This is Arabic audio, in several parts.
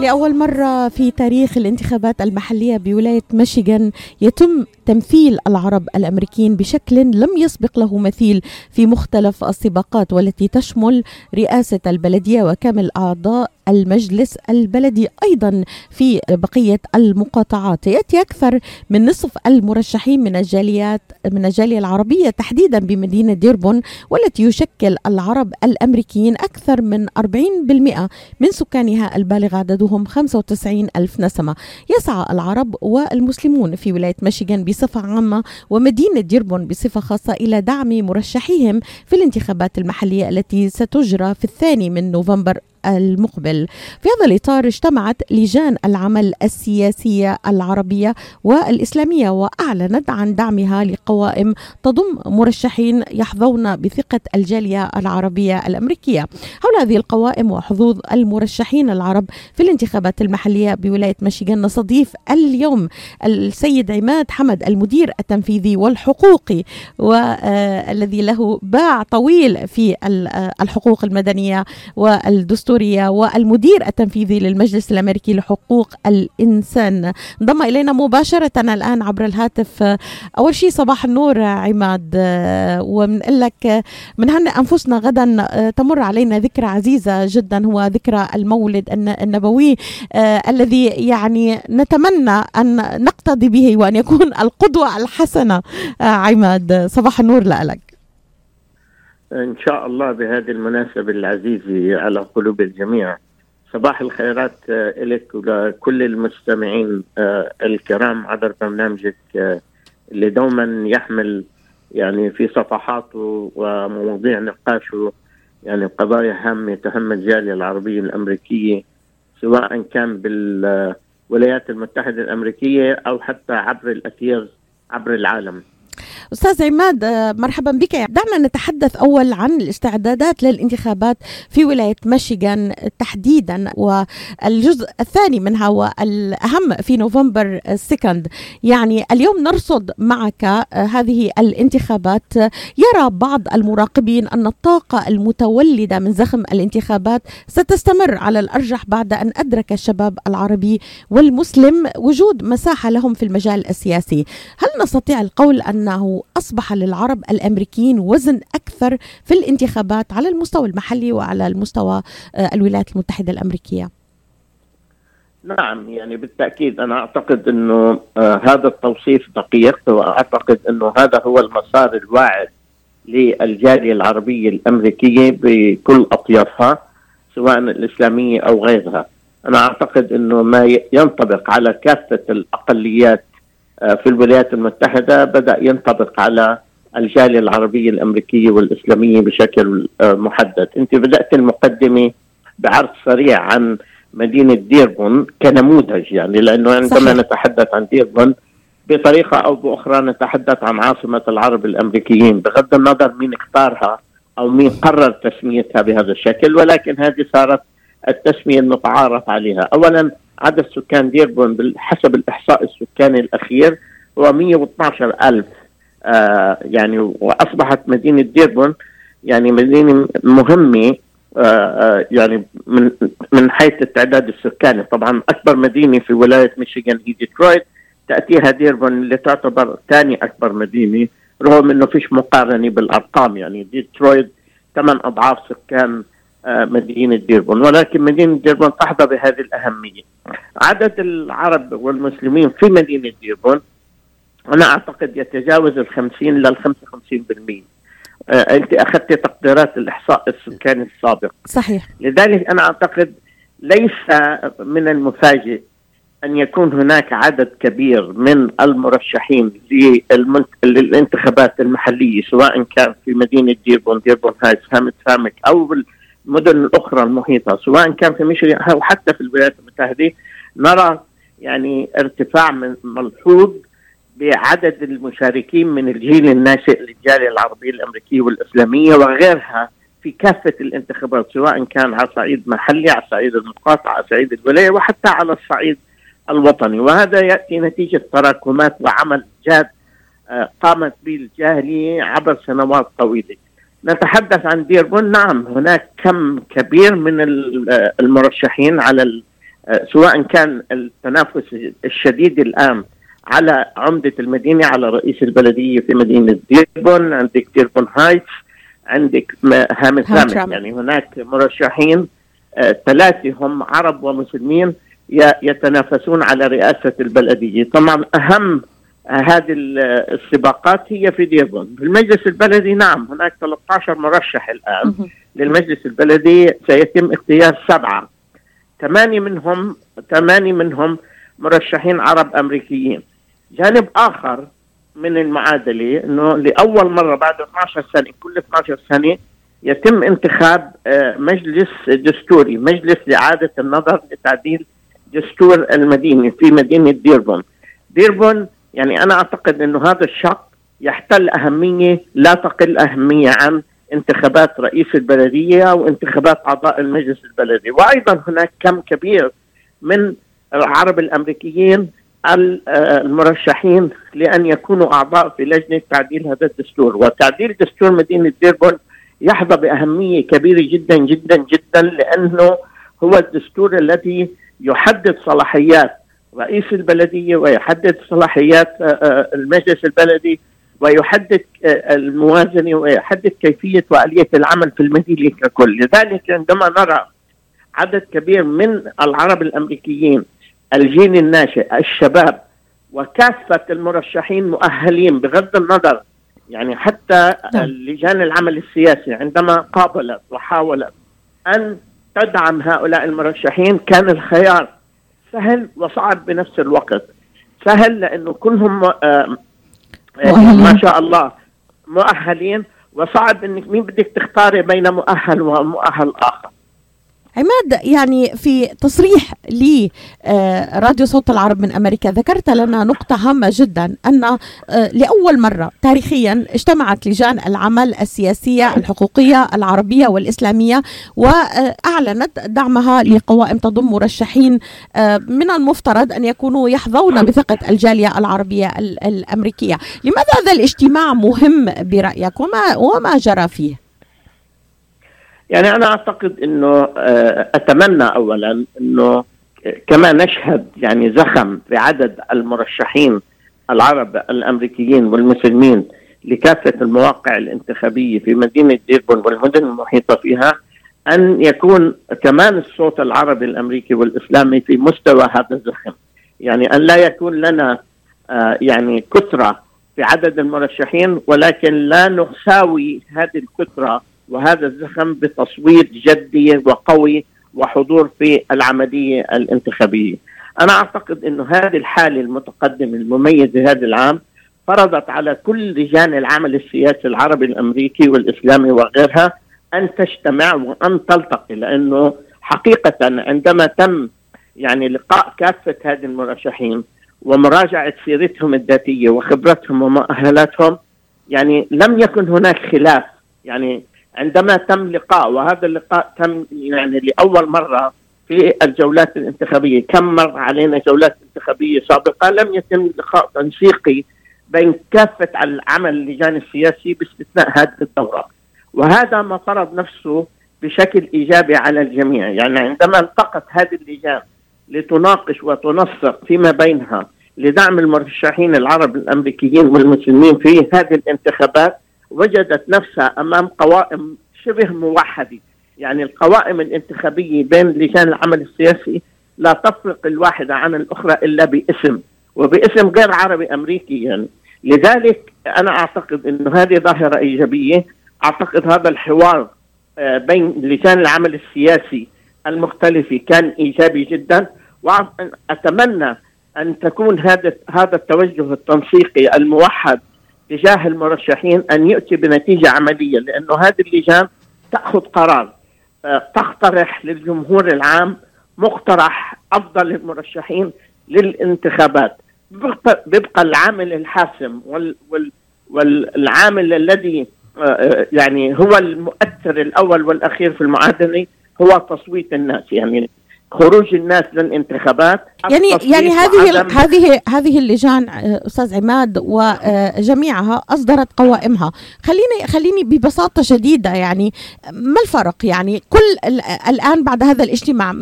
لأول مرة في تاريخ الانتخابات المحلية بولاية ميشيغان يتم تمثيل العرب الأمريكيين بشكل لم يسبق له مثيل في مختلف السباقات والتي تشمل رئاسة البلدية وكامل أعضاء المجلس البلدي أيضا في بقية المقاطعات. يأتي أكثر من نصف المرشحين من الجاليات من الجالية العربية تحديدا بمدينة ديربون والتي يشكل العرب الأمريكيين أكثر من 40% من سكانها البالغ عددهم 95 ألف نسمة. يسعى العرب والمسلمون في ولاية ميشيغان بصفة عامة ومدينة ديربون بصفة خاصة إلى دعم مرشحيهم في الانتخابات المحلية التي ستجرى في الثاني من نوفمبر. المقبل. في هذا الإطار اجتمعت لجان العمل السياسية العربية والإسلامية وأعلنت عن دعمها لقوائم تضم مرشحين يحظون بثقة الجالية العربية الأمريكية. حول هذه القوائم وحظوظ المرشحين العرب في الانتخابات المحلية بولاية ميشيغان نستضيف اليوم السيد عماد حمد المدير التنفيذي والحقوقي والذي له باع طويل في الحقوق المدنية والدستور سوريا والمدير التنفيذي للمجلس الأمريكي لحقوق الإنسان. انضم إلينا مباشرة الآن عبر الهاتف. أول شيء صباح النور عماد. وبنقول لك بنهنئ أنفسنا غدا تمر علينا ذكرى عزيزة جدا هو ذكرى المولد النبوي الذي يعني نتمنى أن نقتدي به وأن يكون القدوة الحسنة. عماد صباح النور لك. إن شاء الله بهذه المناسبة العزيزة على قلوب الجميع. صباح الخيرات آه، لك ولكل المستمعين آه، الكرام عبر برنامجك آه، اللي دوما يحمل يعني في صفحاته ومواضيع نقاشه يعني قضايا هامة تهم الجالية العربية الأمريكية سواء كان بالولايات المتحدة الأمريكية أو حتى عبر الأثير عبر العالم. أستاذ عماد آه، مرحبا بك. دعنا نتحدث أول عن الاستعدادات للانتخابات في ولاية ميشيغان تحديدا والجزء الثاني منها والأهم في نوفمبر السكند يعني اليوم نرصد معك آه، هذه الانتخابات. يرى بعض المراقبين أن الطاقة المتولدة من زخم الانتخابات ستستمر على الأرجح بعد أن أدرك الشباب العربي والمسلم وجود مساحة لهم في المجال السياسي. هل نستطيع القول أنه أصبح للعرب الأمريكيين وزن أكثر في الانتخابات على المستوى المحلي وعلى المستوى آه، الولايات المتحدة الأمريكية. نعم يعني بالتأكيد أنا أعتقد أنه آه هذا التوصيف دقيق وأعتقد أنه هذا هو المسار الواعد للجالية العربية الأمريكية بكل أطيافها سواء الإسلامية أو غيرها. أنا أعتقد أنه ما ينطبق على كافة الأقليات في الولايات المتحدة بدأ ينطبق على الجالية العربية الأمريكية والإسلامية بشكل آه، محدد أنت بدأت المقدمة بعرض سريع عن مدينة ديربون كنموذج يعني لأنه عندما صحيح. نتحدث عن ديربون بطريقة أو بأخرى نتحدث عن عاصمة العرب الأمريكيين بغض النظر مين اختارها أو مين قرر تسميتها بهذا الشكل ولكن هذه صارت التسمية المتعارف عليها أولا عدد سكان ديربون حسب الإحصاء السكاني الأخير هو 112 ألف آه يعني وأصبحت مدينة ديربون يعني مدينة مهمة آه آه يعني من من حيث التعداد السكاني. طبعا أكبر مدينة في ولاية ميشيغان هي ديترويت. تأتيها ديربون اللي تعتبر ثاني أكبر مدينة. رغم أنه فيش مقارنة بالأرقام يعني ديترويت ثمان أضعاف سكان مدينة ديربون ولكن مدينة ديربون تحظى بهذه الأهمية. عدد العرب والمسلمين في مدينة ديربون أنا أعتقد يتجاوز الخمسين للخمسة وخمسين بالمئة آه، أنت أخذت تقديرات الإحصاء السكاني السابق. صحيح. لذلك أنا أعتقد ليس من المفاجئ أن يكون هناك عدد كبير من المرشحين للانتخابات المحلية سواء كان في مدينة ديربون ديربون هاي فهمت فهمك أو المدن الاخرى المحيطة سواء كان في ميشيغان أو حتى في الولايات المتحدة نرى يعني ارتفاع من ملحوظ بعدد المشاركين من الجيل الناشئ للجالية العربية الأمريكية والإسلامية وغيرها في كافة الانتخابات سواء كان على صعيد محلي على صعيد المقاطعة على صعيد الولاية وحتى على الصعيد الوطني. وهذا يأتي نتيجة تراكمات وعمل جاد آه، قامت به الجالية عبر سنوات طويلة. نتحدث عن ديربون نعم هناك كم كبير من المرشحين على سواء كان التنافس الشديد الآن على عمدة المدينة على رئيس البلدية في مدينة ديربون عندك ديربون هايتس عندك هامترامك يعني هناك مرشحين ثلاثة هم عرب ومسلمين يتنافسون على رئاسة البلدية. طبعا أهم هذه السباقات هي في ديربون في المجلس البلدي نعم هناك 13 مرشح الآن. للمجلس البلدي سيتم اختيار سبعة. ثمانية منهم ثمانية منهم مرشحين عرب أمريكيين. جانب آخر من المعادلة أنه لأول مرة بعد 12 سنة كل 12 سنة يتم انتخاب آه، مجلس دستوري مجلس لإعادة النظر لتعديل دستور المدينة في مدينة ديربون. ديربون يعني أنا أعتقد إنه هذا الشق يحتل أهمية لا تقل أهمية عن انتخابات رئيس البلدية أو انتخابات أعضاء المجلس البلدي. وأيضا هناك كم كبير من العرب الأمريكيين المرشحين لأن يكونوا أعضاء في لجنة تعديل هذا الدستور. وتعديل دستور مدينة ديربون يحظى بأهمية كبيرة جدا جدا جدا لأنه هو الدستور الذي يحدد صلاحيات رئيس البلدية ويحدد صلاحيات آه، آه، المجلس البلدي ويحدد آه، الموازنة ويحدد كيفية واليه العمل في المدينة ككل، لذلك عندما نرى عدد كبير من العرب الأمريكيين الجيل الناشئ الشباب وكافة المرشحين مؤهلين بغض النظر يعني حتى نعم. لجان العمل السياسي عندما قابلت وحاولت أن تدعم هؤلاء المرشحين كان الخيار سهل وصعب بنفس الوقت. سهل لأنه كلهم آه ما شاء الله مؤهلين. وصعب إنك مين بدك تختاري بين مؤهل ومؤهل آخر؟ عماد يعني في تصريح لراديو آه، صوت العرب من أمريكا ذكرت لنا نقطة هامة جدا أن آه، لأول مرة تاريخيا اجتمعت لجان العمل السياسية الحقوقية العربية والإسلامية وأعلنت دعمها لقوائم تضم مرشحين آه، من المفترض أن يكونوا يحظون بثقة الجالية العربية الأمريكية، لماذا هذا الاجتماع مهم برأيك وما وما جرى فيه؟ يعني أنا أعتقد إنه آه، أتمنى اولا إنه كما نشهد يعني زخم في عدد المرشحين العرب الأمريكيين والمسلمين لكافة المواقع الانتخابية في مدينة ديربون والمدن المحيطة فيها أن يكون كمان الصوت العربي الأمريكي والإسلامي في مستوى هذا الزخم. يعني أن لا يكون لنا آه، يعني كثرة في عدد المرشحين ولكن لا نساوي هذه الكثرة وهذا الزخم بتصويت جدي وقوي وحضور في العملية الانتخابية. أنا أعتقد إنه هذه الحالة المتقدمة المميزة هذا العام فرضت على كل لجان العمل السياسي العربي الأمريكي والإسلامي وغيرها أن تجتمع وأن تلتقي لأنه حقيقة عندما تم يعني لقاء كافة هذه المرشحين ومراجعة سيرتهم الذاتية وخبرتهم ومؤهلاتهم يعني لم يكن هناك خلاف يعني عندما تم لقاء وهذا اللقاء تم يعني لأول مرة في الجولات الانتخابية، كم مر علينا جولات انتخابية سابقة؟ لم يتم لقاء تنسيقي بين كافة العمل اللجان السياسي باستثناء هذه الدوره. وهذا ما فرض نفسه بشكل إيجابي على الجميع، يعني عندما التقت هذه اللجان لتناقش وتنسق فيما بينها لدعم المرشحين العرب الأمريكيين والمسلمين في هذه الانتخابات وجدت نفسها أمام قوائم شبه موحدة. يعني القوائم الانتخابية بين لجان العمل السياسي لا تفرق الواحده عن الأخرى إلا باسم وباسم غير عربي أمريكي يعني. لذلك أنا أعتقد إنه هذه ظاهرة إيجابية. أعتقد هذا الحوار آه، بين لجان العمل السياسي المختلفة كان إيجابي جدا. وأتمنى أن تكون هذا هذا التوجه التنسيقي الموحد تجاه المرشحين أن ياتي بنتيجة عملية لأنه هذه اللجان تأخذ قرار آه، تقترح للجمهور العام مقترح أفضل المرشحين للانتخابات. بيبقى العامل الحاسم وال وال والعامل الذي آه، آه، يعني هو المؤثر الأول والأخير في المعادله هو تصويت الناس يعني خروج الناس للانتخابات يعني يعني هذه هذه هذه اللجان آه، أستاذ عماد وجميعها أصدرت قوائمها. خليني خليني ببساطة شديدة يعني ما الفرق يعني؟ كل الآن بعد هذا الاجتماع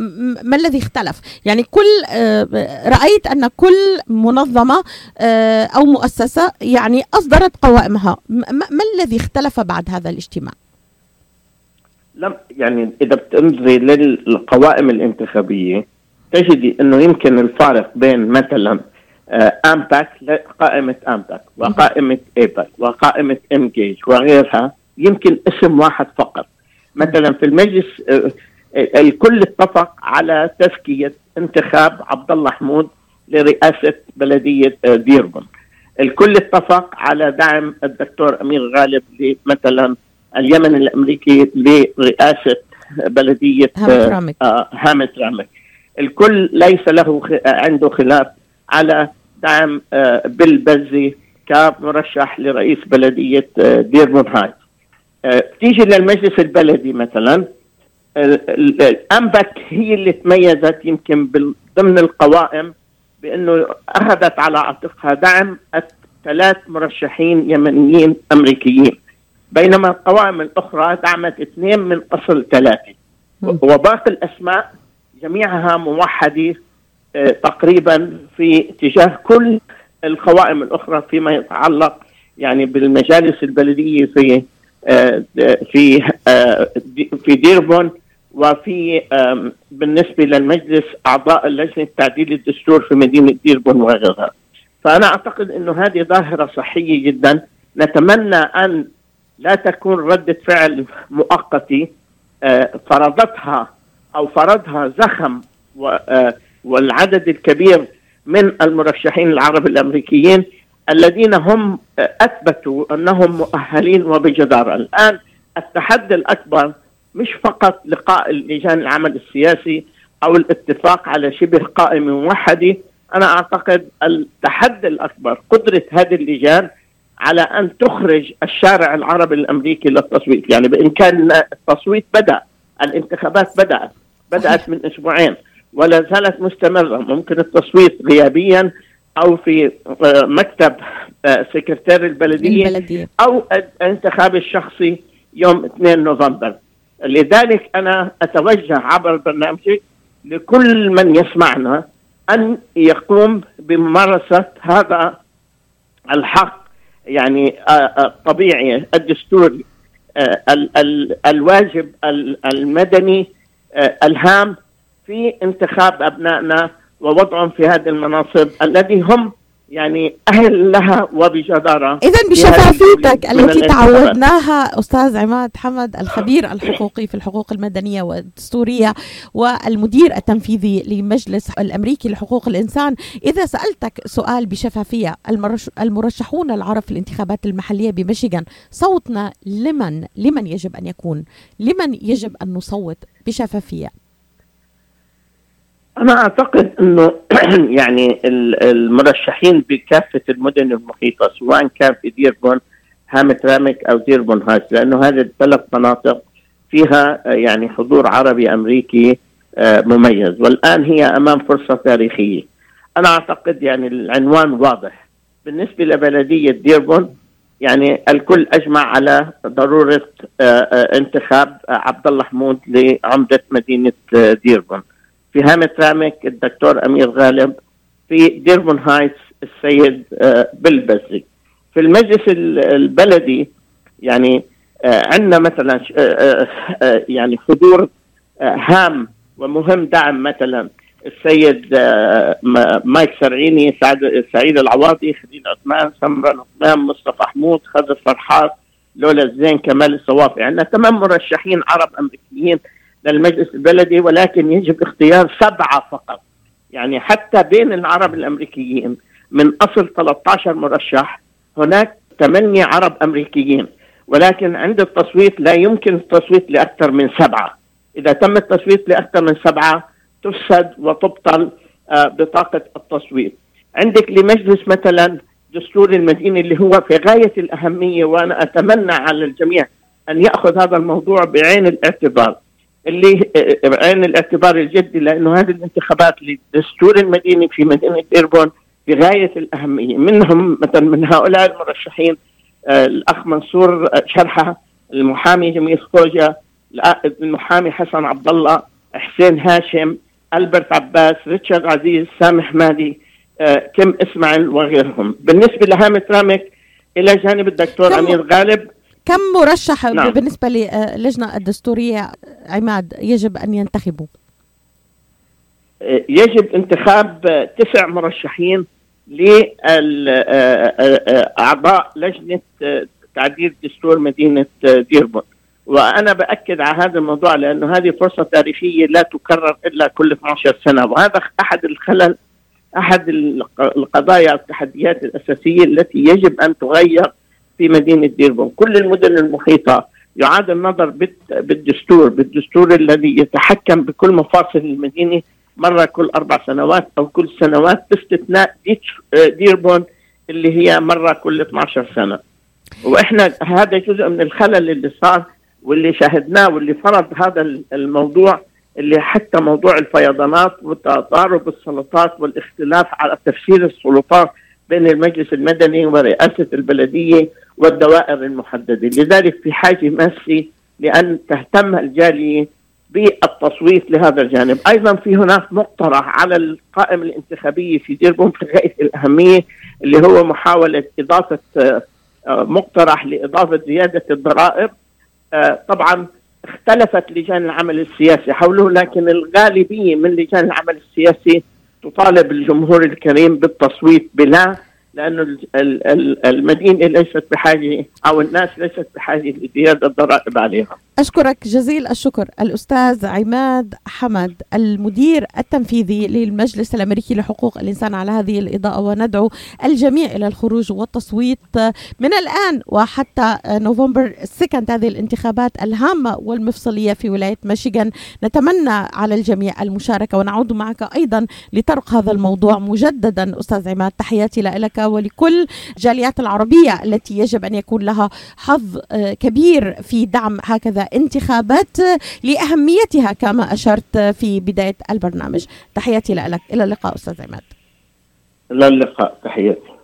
ما الذي اختلف؟ يعني كل آه، رأيت أن كل منظمة آه، أو مؤسسة يعني أصدرت قوائمها. ما الذي اختلف بعد هذا الاجتماع؟ لم يعني إذا بتنظري للقوائم الانتخابية تجدي إنه يمكن الفارق بين مثلا آه، AMPAC قائمه AMPAC وقائمة إيباك وقائمة إنجيج وغيرها يمكن اسم واحد فقط. مثلا في المجلس آه، الكل اتفق على تزكية انتخاب عبد الله حمود لرئاسة بلدية آه، ديربون الكل اتفق على دعم الدكتور أمير غالب مثلا اليمن الأمريكي لرئاسه بلدية هامت آه هامت رامك. الكل ليس له عنده خلاف على دعم آه بيل بزي كمرشح لرئيس بلدية آه دير آه تيجي للمجلس البلدي مثلا الانبك هي اللي تميزت يمكن ضمن القوائم بأنه أخذت على عاتقها دعم ثلاث مرشحين يمنيين أمريكيين. بينما القوائم الأخرى دعمت اثنين من أصل ثلاثة. وباقي الأسماء جميعها موحدة آه، تقريبا في اتجاه كل القوائم الأخرى فيما يتعلق يعني بالمجالس البلدية في آه، في آه، في ديربون وفي بالنسبة للمجلس أعضاء اللجنة تعديل الدستور في مدينة ديربون وغيرها. فأنا أعتقد أنه هذه ظاهرة صحية جدا. نتمنى أن لا تكون ردة فعل مؤقتة آه، فرضتها أو فرضها زخم آه، والعدد الكبير من المرشحين العرب الأمريكيين الذين هم آه، أثبتوا أنهم مؤهلين وبجدارة. الآن التحدي الأكبر مش فقط لقاء لجان العمل السياسي أو الاتفاق على شبه قائمة موحدة أنا أعتقد التحدي الأكبر قدرة هذه اللجان على أن تخرج الشارع العربي الأمريكي للتصويت، يعني بإمكان التصويت بدأ، الانتخابات بدأت، بدأت من أسبوعين ولا زالت مستمرة، ممكن التصويت غيابيا أو في آه، مكتب آه، سكرتير البلدية, البلدية. أو الانتخاب الشخصي يوم 2 نوفمبر. لذلك أنا أتوجه عبر برنامجي لكل من يسمعنا أن يقوم بممارسة هذا الحق يعني آه، آه، طبيعي. الدستوري آه، الواجب المدني الهام في انتخاب أبنائنا ووضعهم في هذه المناصب الذي هم يعني أهل لها وبجدارة. إذا بشفافيتك التي تعودناها أستاذ عماد حمد الخبير الحقوقي في الحقوق المدنية والدستورية والمدير التنفيذي لمجلس الأمريكي لحقوق الإنسان. إذا سألتك سؤال بشفافية المرشحون العرب في الانتخابات المحلية بميشيغان صوتنا لمن؟ لمن يجب أن يكون؟ لمن يجب أن نصوت بشفافية؟ أنا أعتقد إنه يعني المرشحين بكافة المدن المحيطة سواء كان في ديربون هامترامك أو ديربون هايتس لأنه هذه الثلاث مناطق فيها يعني حضور عربي أمريكي آه، مميز والآن هي أمام فرصة تاريخية. أنا أعتقد يعني العنوان واضح بالنسبة لبلدية ديربون يعني الكل أجمع على ضرورة آه، آه، انتخاب عبد الله حمود لعمدة مدينة ديربون. في هامترامك الدكتور أمير غالب في ديربون هايتس السيد آه، بلبزي في المجلس البلدي يعني آه، عندنا مثلا آه، يعني حضور هام ومهم دعم مثلا السيد مايك سرعيني سعيد العواضي خليل عثمان سمرة عثمان مصطفى حمود خضر فرحات لولا الزين كمال الصوافي. عندنا ثمان مرشحين عرب أمريكيين للمجلس البلدي ولكن يجب اختيار سبعة فقط. يعني حتى بين العرب الأمريكيين من أصل 13 مرشح هناك ثمانية عرب أمريكيين. ولكن عند التصويت لا يمكن التصويت لأكثر من سبعة. إذا تم التصويت لأكثر من سبعة تفسد وتبطل آه، بطاقة التصويت. عندك لمجلس مثلا دستور المدينة اللي هو في غاية الأهمية وأنا أتمنى على الجميع أن يأخذ هذا الموضوع بعين الاعتبار. اللي عين الاعتبار الجدي لأنه هذه الانتخابات للدستور المديني في مدينة ديربون بغاية الأهمية. منهم مثلا من هؤلاء المرشحين آه، الأخ منصور شرحة المحامي جميل خوجة المحامي حسن عبد الله حسين هاشم ألبرت عباس ريتشارد عزيز سامح مالي آه، كم إسماعيل وغيرهم. بالنسبة لهامة رامك إلى جانب الدكتور أمير غالب كم مرشح نعم. بالنسبة للجنة الدستورية عماد يجب أن ينتخبوا يجب انتخاب تسع مرشحين لاعضاء لجنة تعديل دستور مدينة ديربون وأنا بأكد على هذا الموضوع لأنه هذه فرصة تاريخية لا تكرر إلا كل 12 سنة وهذا أحد الخلل أحد القضايا التحديات الأساسية التي يجب أن تغير في مدينة ديربون. كل المدن المحيطة يعاد النظر بالدستور بالدستور الذي يتحكم بكل مفاصل المدينة مرة كل أربع سنوات أو كل سنوات باستثناء ديربون اللي هي مرة كل 12 سنة. وإحنا هذا جزء من الخلل اللي صار واللي شاهدناه واللي فرض هذا الموضوع اللي حتى موضوع الفيضانات وتضارب السلطات والاختلاف على تفسير السلطات بين المجلس المدني ورئاسة البلدية والدوائر المحددة. لذلك في حاجة ماسة لأن تهتم الجالية بالتصويت لهذا الجانب. أيضا في هناك مقترح على القائمة الانتخابية في ديربون في غاية الأهمية اللي هو محاولة إضافة آه، مقترح لإضافة زيادة الضرائب. آه، طبعا اختلفت لجان العمل السياسي حوله لكن الغالبية من لجان العمل السياسي تطالب الجمهور الكريم بالتصويت بلا لأن المدينة ليست بحاجة أو الناس ليست بحاجة لزيادة الضرائب عليها. أشكرك جزيل الشكر الأستاذ عماد حمد المدير التنفيذي للمجلس الأمريكي لحقوق الإنسان على هذه الإضاءة وندعو الجميع إلى الخروج والتصويت من الآن وحتى نوفمبر السكند هذه الانتخابات الهامة والمفصلية في ولاية ميشيغان. نتمنى على الجميع المشاركة ونعود معك أيضا لطرق هذا الموضوع مجددا. أستاذ عماد تحياتي لك ولكل الجاليات العربية التي يجب أن يكون لها حظ كبير في دعم هكذا انتخابات لأهميتها كما أشرت في بداية البرنامج. تحياتي لك. إلى اللقاء أستاذ عماد. إلى اللقاء. تحياتي.